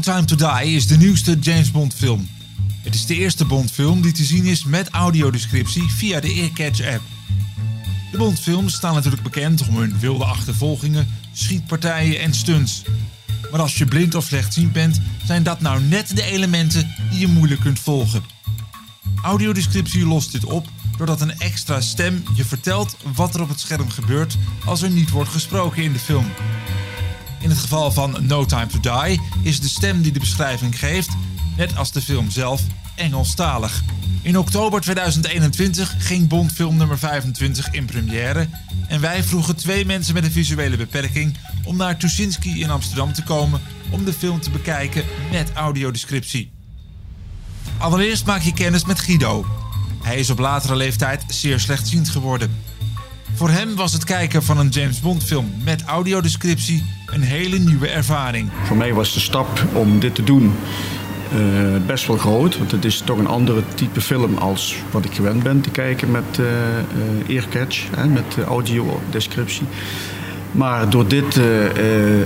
Time to Die is de nieuwste James Bond film. Het is de eerste Bond film die te zien is met audiodescriptie via de Earcatch app. De Bondfilms staan natuurlijk bekend om hun wilde achtervolgingen, schietpartijen en stunts. Maar als je blind of slechtziend bent, zijn dat nou net de elementen die je moeilijk kunt volgen. Audiodescriptie lost dit op doordat een extra stem je vertelt wat er op het scherm gebeurt als er niet wordt gesproken in de film. In het geval van No Time to Die is de stem die de beschrijving geeft, net als de film zelf, Engelstalig. In oktober 2021 ging Bondfilm nummer 25 in première en wij vroegen twee mensen met een visuele beperking om naar Tuschinski in Amsterdam te komen om de film te bekijken met audiodescriptie. Allereerst maak je kennis met Guido. Hij is op latere leeftijd zeer slechtziend geworden. Voor hem was het kijken van een James Bond film met audiodescriptie een hele nieuwe ervaring. Voor mij was de stap om dit te doen eh, best wel groot. Want het is toch een andere type film als wat ik gewend ben te kijken met uh, uh, Earcatch, hè, met audiodescriptie. Maar door dit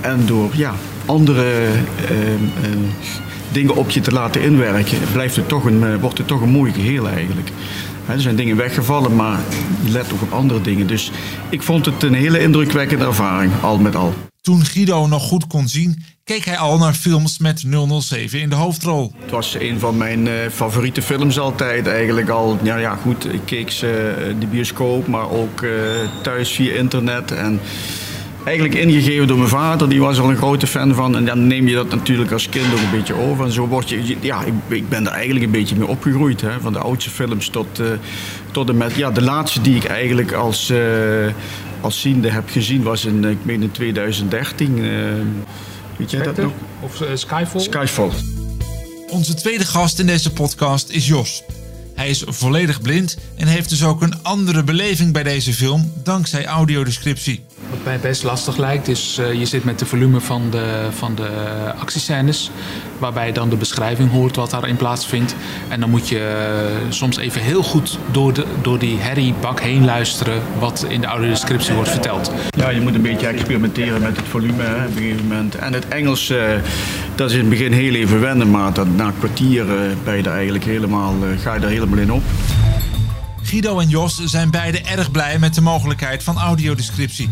en door ja, andere dingen op je te laten inwerken, blijft het toch een, wordt het toch een mooi geheel eigenlijk. Er zijn dingen weggevallen, maar je let ook op andere dingen. Dus ik vond het een hele indrukwekkende ervaring, al met al. Toen Guido nog goed kon zien, keek hij al naar films met 007 in de hoofdrol. Het was een van mijn uh, favoriete films altijd eigenlijk al. Ja, ja goed, ik keek ze uh, de bioscoop, maar ook uh, thuis via internet. En eigenlijk ingegeven door mijn vader, die was al een grote fan van. En dan neem je dat natuurlijk als kind ook een beetje over. En zo word je, ja, ik, ik ben er eigenlijk een beetje mee opgegroeid. Hè, van de oudste films tot, tot en met, ja, de laatste die ik eigenlijk als als ziende heb gezien was in, ik meen in 2013. Uh, weet jij dat nog? Of uh, Skyfall? Skyfall. Onze tweede gast in deze podcast is Jos. Hij is volledig blind en heeft dus ook een andere beleving bij deze film dankzij audiodescriptie. Wat mij best lastig lijkt is, uh, je zit met de volume van de, van de actiescènes, waarbij je dan de beschrijving hoort wat daarin plaatsvindt. En dan moet je uh, soms even heel goed door, de, door die herriebak heen luisteren wat in de audiodescriptie wordt verteld. Ja, je moet een beetje experimenteren met het volume hè, op een gegeven moment. En het Engels, uh, dat is in het begin heel even wennen, maar dat, na een kwartier ben je er eigenlijk helemaal, ga je er helemaal in op. Guido en Jos zijn beide erg blij met de mogelijkheid van audiodescriptie.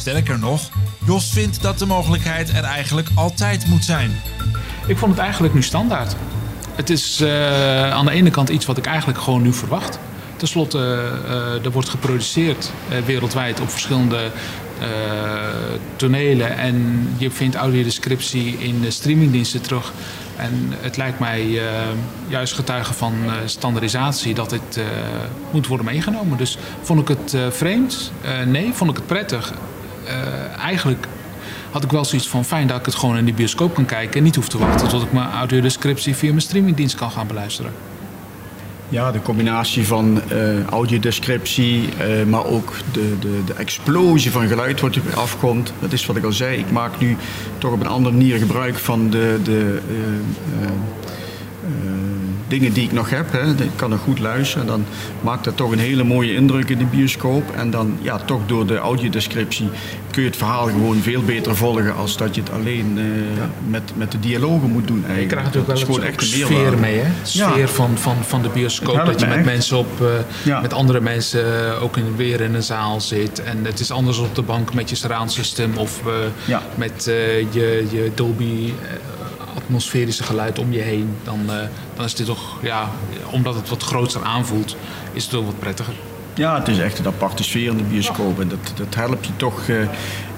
Sterker nog, Jos vindt dat de mogelijkheid er eigenlijk altijd moet zijn. Ik vond het eigenlijk nu standaard. Het is uh, aan de ene kant iets wat ik eigenlijk gewoon nu verwacht. Ten slotte, uh, er wordt geproduceerd uh, wereldwijd op verschillende tonelen. En je vindt audiodescriptie in de streamingdiensten terug. En het lijkt mij juist getuige van standaardisatie dat dit moet worden meegenomen. Dus vond ik het vreemd? nee. Vond ik het prettig? Eigenlijk had ik wel zoiets van fijn dat ik het gewoon in de bioscoop kan kijken en niet hoef te wachten tot ik mijn audiodescriptie via mijn streamingdienst kan gaan beluisteren. Ja, de combinatie van uh, audiodescriptie, uh, maar ook de, de, de explosie van geluid wat er afkomt. Dat is wat ik al zei. Ik maak nu toch op een andere manier gebruik van de, de dingen die ik nog heb. Hè. Ik kan nog goed luisteren. Dan maakt dat toch een hele mooie indruk in de bioscoop. En dan ja, toch door de audiodescriptie kun je het verhaal gewoon veel beter volgen als dat je het alleen uh, ja. met, met de dialogen moet doen. Eigenlijk. Je krijgt natuurlijk wel een sfeer mee, hè? Sfeer ja. van, van, van de bioscoop. Dat je met echt. mensen op, uh, ja. met andere mensen uh, ook in, weer in een zaal zit. En het is anders op de bank met je surround system of met je, je Dolby atmosferische geluid om je heen, dan, uh, dan is dit toch, ja, omdat het wat groter aanvoelt, is het ook wat prettiger. Ja, het is echt een aparte sfeer in de bioscoop. En dat, dat helpt je toch, uh,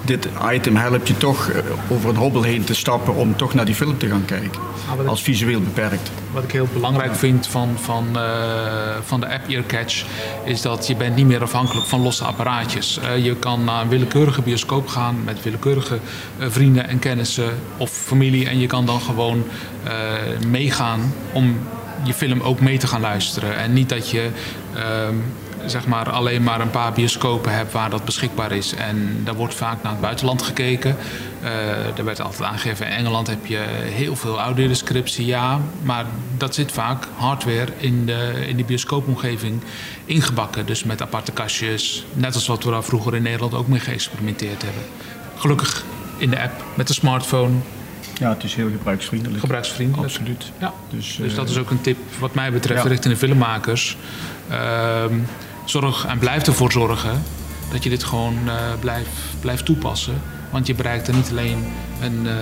dit item helpt je toch uh, over een hobbel heen te stappen om toch naar die film te gaan kijken. Ah, als visueel beperkt. Wat ik heel belangrijk vind van, van, uh, van de app Earcatch is dat je bent niet meer afhankelijk van losse apparaatjes. je kan naar een willekeurige bioscoop gaan met willekeurige vrienden en kennissen of familie. En je kan dan gewoon meegaan om je film ook mee te gaan luisteren. En niet dat je ehm, zeg maar alleen maar een paar bioscopen hebt waar dat beschikbaar is. En daar wordt vaak naar het buitenland gekeken. Uh, er werd altijd aangegeven, in Engeland heb je heel veel audiodescriptie, ja. Maar dat zit vaak hardware in de, in de bioscoopomgeving ingebakken. Dus met aparte kastjes, net als wat we daar vroeger in Nederland ook mee geëxperimenteerd hebben. Gelukkig in de app met de smartphone Ja, het is heel gebruiksvriendelijk. Gebruiksvriendelijk. Absoluut. Ja. Dus, Dus eh, dat is ook een tip wat mij betreft Ja. richting de filmmakers. Ehm, zorg en blijf ervoor zorgen dat je dit gewoon eh, blijft toepassen. Want je bereikt er niet alleen een, eh,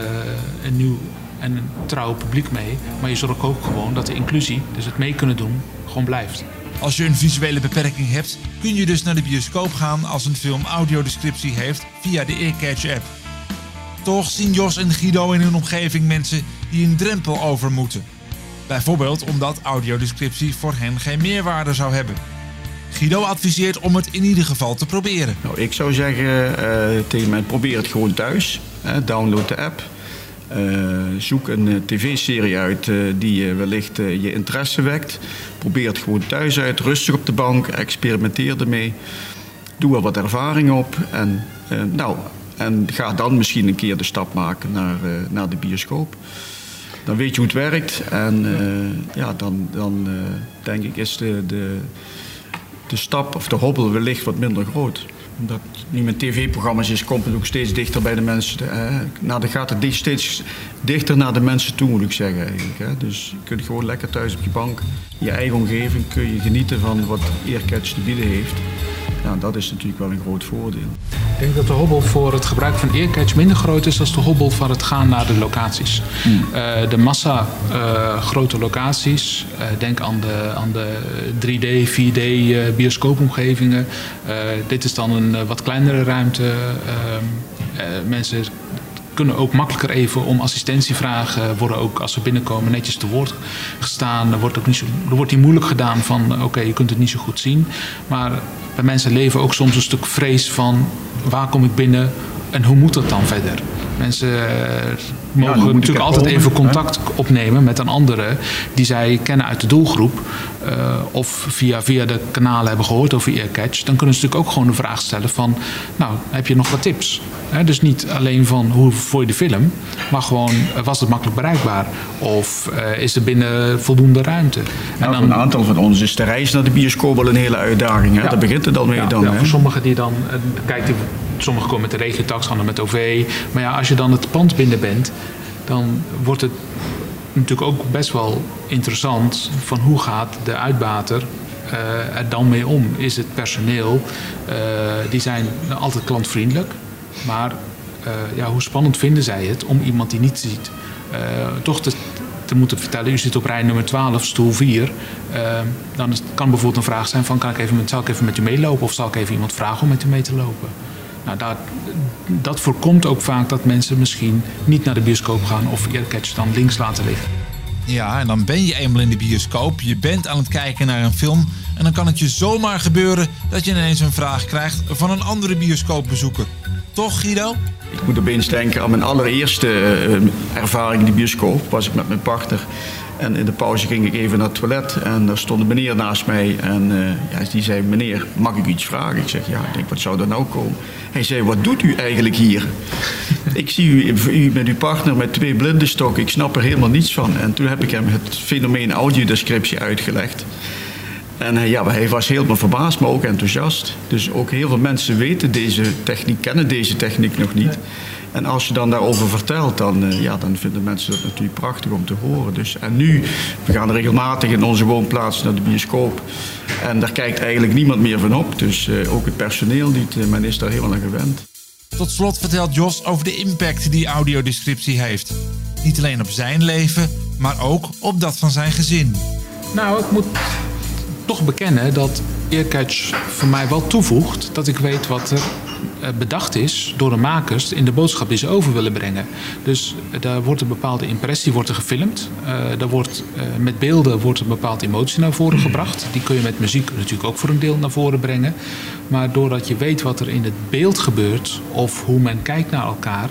een nieuw en een trouw publiek mee, maar je zorgt ook gewoon dat de inclusie, dus het mee kunnen doen, gewoon blijft. Als je een visuele beperking hebt, kun je dus naar de bioscoop gaan als een film audiodescriptie heeft via de Earcatch-app. Toch zien Jos en Guido in hun omgeving mensen die een drempel over moeten. Bijvoorbeeld omdat audiodescriptie voor hen geen meerwaarde zou hebben. Guido adviseert om het in ieder geval te proberen. Nou, ik zou zeggen eh, tegen mij, probeer het gewoon thuis. Download de app. Eh, zoek een eh, tv-serie uit die wellicht je interesse wekt. Probeer het gewoon thuis uit, rustig op de bank, experimenteer ermee. Doe er wat ervaring op en, nou, en ga dan misschien een keer de stap maken naar, naar de bioscoop. Dan weet je hoe het werkt en ja, dan, dan denk ik is de, de, de stap of de hobbel wellicht wat minder groot. Omdat nu met tv-programma's is, komt het ook steeds dichter bij de mensen. Eh, nou, dan gaat het steeds dichter naar de mensen toe, moet ik zeggen eigenlijk. Hè. Dus je kunt gewoon lekker thuis op je bank, je eigen omgeving, kun je genieten van wat Earcatch te bieden heeft. Ja, dat is natuurlijk wel een groot voordeel. Ik denk dat de hobbel voor het gebruik van Earcatch minder groot is dan de hobbel van het gaan naar de locaties. Eh, de massa eh, grote locaties, eh, denk aan de, aan de 3D, 4D eh, bioscoopomgevingen. Dit is dan een wat kleinere ruimte. Ehm, eh, mensen kunnen ook makkelijker even om assistentie vragen. Worden ook als ze binnenkomen netjes te woord gestaan. Er wordt ook niet, zo, er wordt niet moeilijk gedaan van oké, je kunt het niet zo goed zien. Maar bij mensen leven ook soms een stuk vrees van waar kom ik binnen en hoe moet dat dan verder? Mensen eh, mogen natuurlijk er altijd komen, even hè? contact opnemen met een andere die zij kennen uit de doelgroep. eh, of via, via de kanalen hebben gehoord over Earcatch. Dan kunnen ze natuurlijk ook gewoon de vraag stellen van... nou, heb je nog wat tips? Dus niet alleen van hoe vond je de film... maar gewoon, eh, was het makkelijk bereikbaar? Of is er binnen voldoende ruimte? Nou, voor een aantal van ons is de reis naar de bioscoop wel een hele uitdaging. Hè? Ja. Daar begint het dan mee. Ja, dan, ja, voor sommigen die dan, kijk, die, sommigen komen met de regiotax, anderen met OV. Maar ja, als je dan het pand binnen bent, dan wordt het natuurlijk ook best wel interessant van hoe gaat de uitbater eh, er dan mee om? Is het personeel, eh, die zijn altijd klantvriendelijk, maar eh, ja, hoe spannend vinden zij het om iemand die niet ziet, toch te, te moeten vertellen, u zit op rij nummer 12, stoel 4. Eh, dan kan bijvoorbeeld een vraag zijn van, kan ik even, met- zal ik even met u meelopen? Of zal ik even iemand vragen om met u mee te lopen? Nou, dat, dat voorkomt ook vaak dat mensen misschien niet naar de bioscoop gaan of Earcatch dan links laten liggen. Ja, en dan ben je eenmaal in de bioscoop, je bent aan het kijken naar een film en dan kan het je zomaar gebeuren dat je ineens een vraag krijgt van een andere bioscoopbezoeker. Toch Guido? Ik moet opeens denken aan mijn allereerste eh, ervaring in de bioscoop. Was ik met mijn partner. En in de pauze ging ik even naar het toilet. En daar stond een meneer naast mij. En eh, ja, die zei, meneer, mag ik iets vragen? Ik zeg, ja, ik denk, wat zou er nou komen? Hij zei, wat doet u eigenlijk hier? ik zie u, u met uw partner met twee blinde stokken. Ik snap er helemaal niets van. En toen heb ik hem het fenomeen audiodescriptie uitgelegd. En eh, ja, hij was helemaal verbaasd, maar ook enthousiast. Dus ook heel veel mensen weten deze techniek, kennen deze techniek nog niet. En als je dan daarover vertelt, dan, eh, ja, dan vinden mensen dat natuurlijk prachtig om te horen. Dus, en nu, we gaan regelmatig in onze woonplaats naar de bioscoop. En daar kijkt eigenlijk niemand meer van op. Dus eh, ook het personeel niet. Eh, men is daar helemaal aan gewend. Tot slot vertelt Jos over de impact die audiodescriptie heeft. Niet alleen op zijn leven, maar ook op dat van zijn gezin. Nou, ik moet toch bekennen dat Earcatch voor mij wel toevoegt dat ik weet wat er eh, bedacht is door de makers in de boodschap die ze over willen brengen. Dus eh, daar wordt een bepaalde impressie wordt er gefilmd. Eh daar wordt, met beelden wordt een bepaalde emotie naar voren gebracht. Die kun je met muziek natuurlijk ook voor een deel naar voren brengen. Maar doordat je weet wat er in het beeld gebeurt of hoe men kijkt naar elkaar,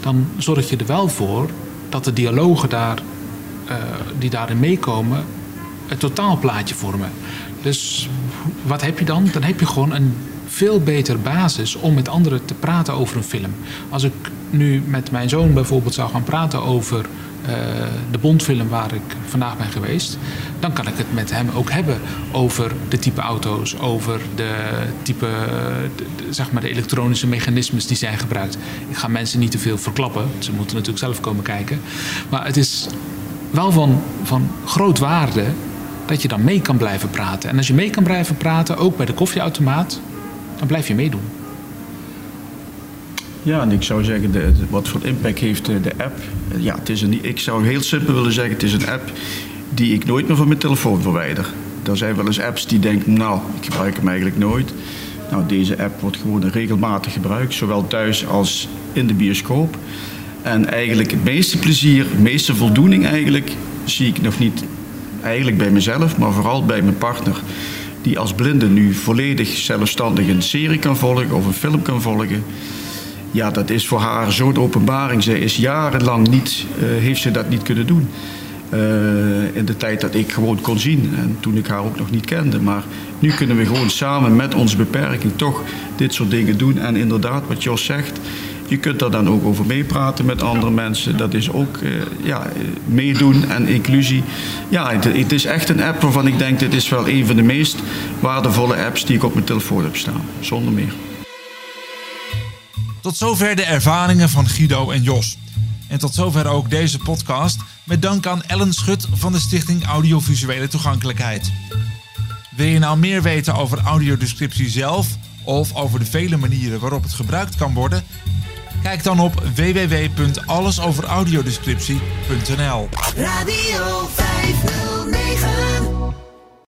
dan zorg je er wel voor dat de dialogen daar, die daarin meekomen het totaalplaatje vormen. Dus wat heb je dan? Dan heb je gewoon een veel beter basis om met anderen te praten over een film. Als ik nu met mijn zoon bijvoorbeeld zou gaan praten over de Bondfilm waar ik vandaag ben geweest, dan kan ik het met hem ook hebben over de type auto's, over de type, zeg maar de elektronische mechanismes die zijn gebruikt. Ik ga mensen niet te veel verklappen, ze moeten natuurlijk zelf komen kijken. Maar het is wel van, van groot waarde dat je dan mee kan blijven praten. En als je mee kan blijven praten, ook bij de koffieautomaat, dan blijf je meedoen. Ja, en ik zou zeggen, de, wat voor impact heeft de, de app? Ja, het is een, ik zou heel simpel willen zeggen, het is een app die ik nooit meer van mijn telefoon verwijder. Er zijn wel eens apps die denken, nou, ik gebruik hem eigenlijk nooit. Nou, deze app wordt gewoon regelmatig gebruikt, zowel thuis als in de bioscoop. En eigenlijk het meeste plezier, de meeste voldoening eigenlijk, zie ik nog niet eigenlijk bij mezelf, maar vooral bij mijn partner. Die als blinde nu volledig zelfstandig een serie kan volgen of een film kan volgen. Ja, dat is voor haar zo'n openbaring. Zij is jarenlang niet, uh, heeft ze dat niet kunnen doen. Uh, in de tijd dat ik gewoon kon zien en toen ik haar ook nog niet kende. Maar nu kunnen we gewoon samen met onze beperking toch dit soort dingen doen. En inderdaad, wat Jos zegt, je kunt daar dan ook over meepraten met andere mensen. Dat is ook uh, ja, meedoen en inclusie. Ja, het, het, is echt een app waarvan ik denk, dit is wel een van de meest waardevolle apps die ik op mijn telefoon heb staan. Zonder meer. Tot zover de ervaringen van Guido en Jos. En tot zover ook deze podcast met dank aan Ellen Schut van de Stichting Audiovisuele Toegankelijkheid. Wil je nou meer weten over audiodescriptie zelf of over de vele manieren waarop het gebruikt kan worden? Kijk dan op www.allesoveraudiodescriptie.nl. Radio 509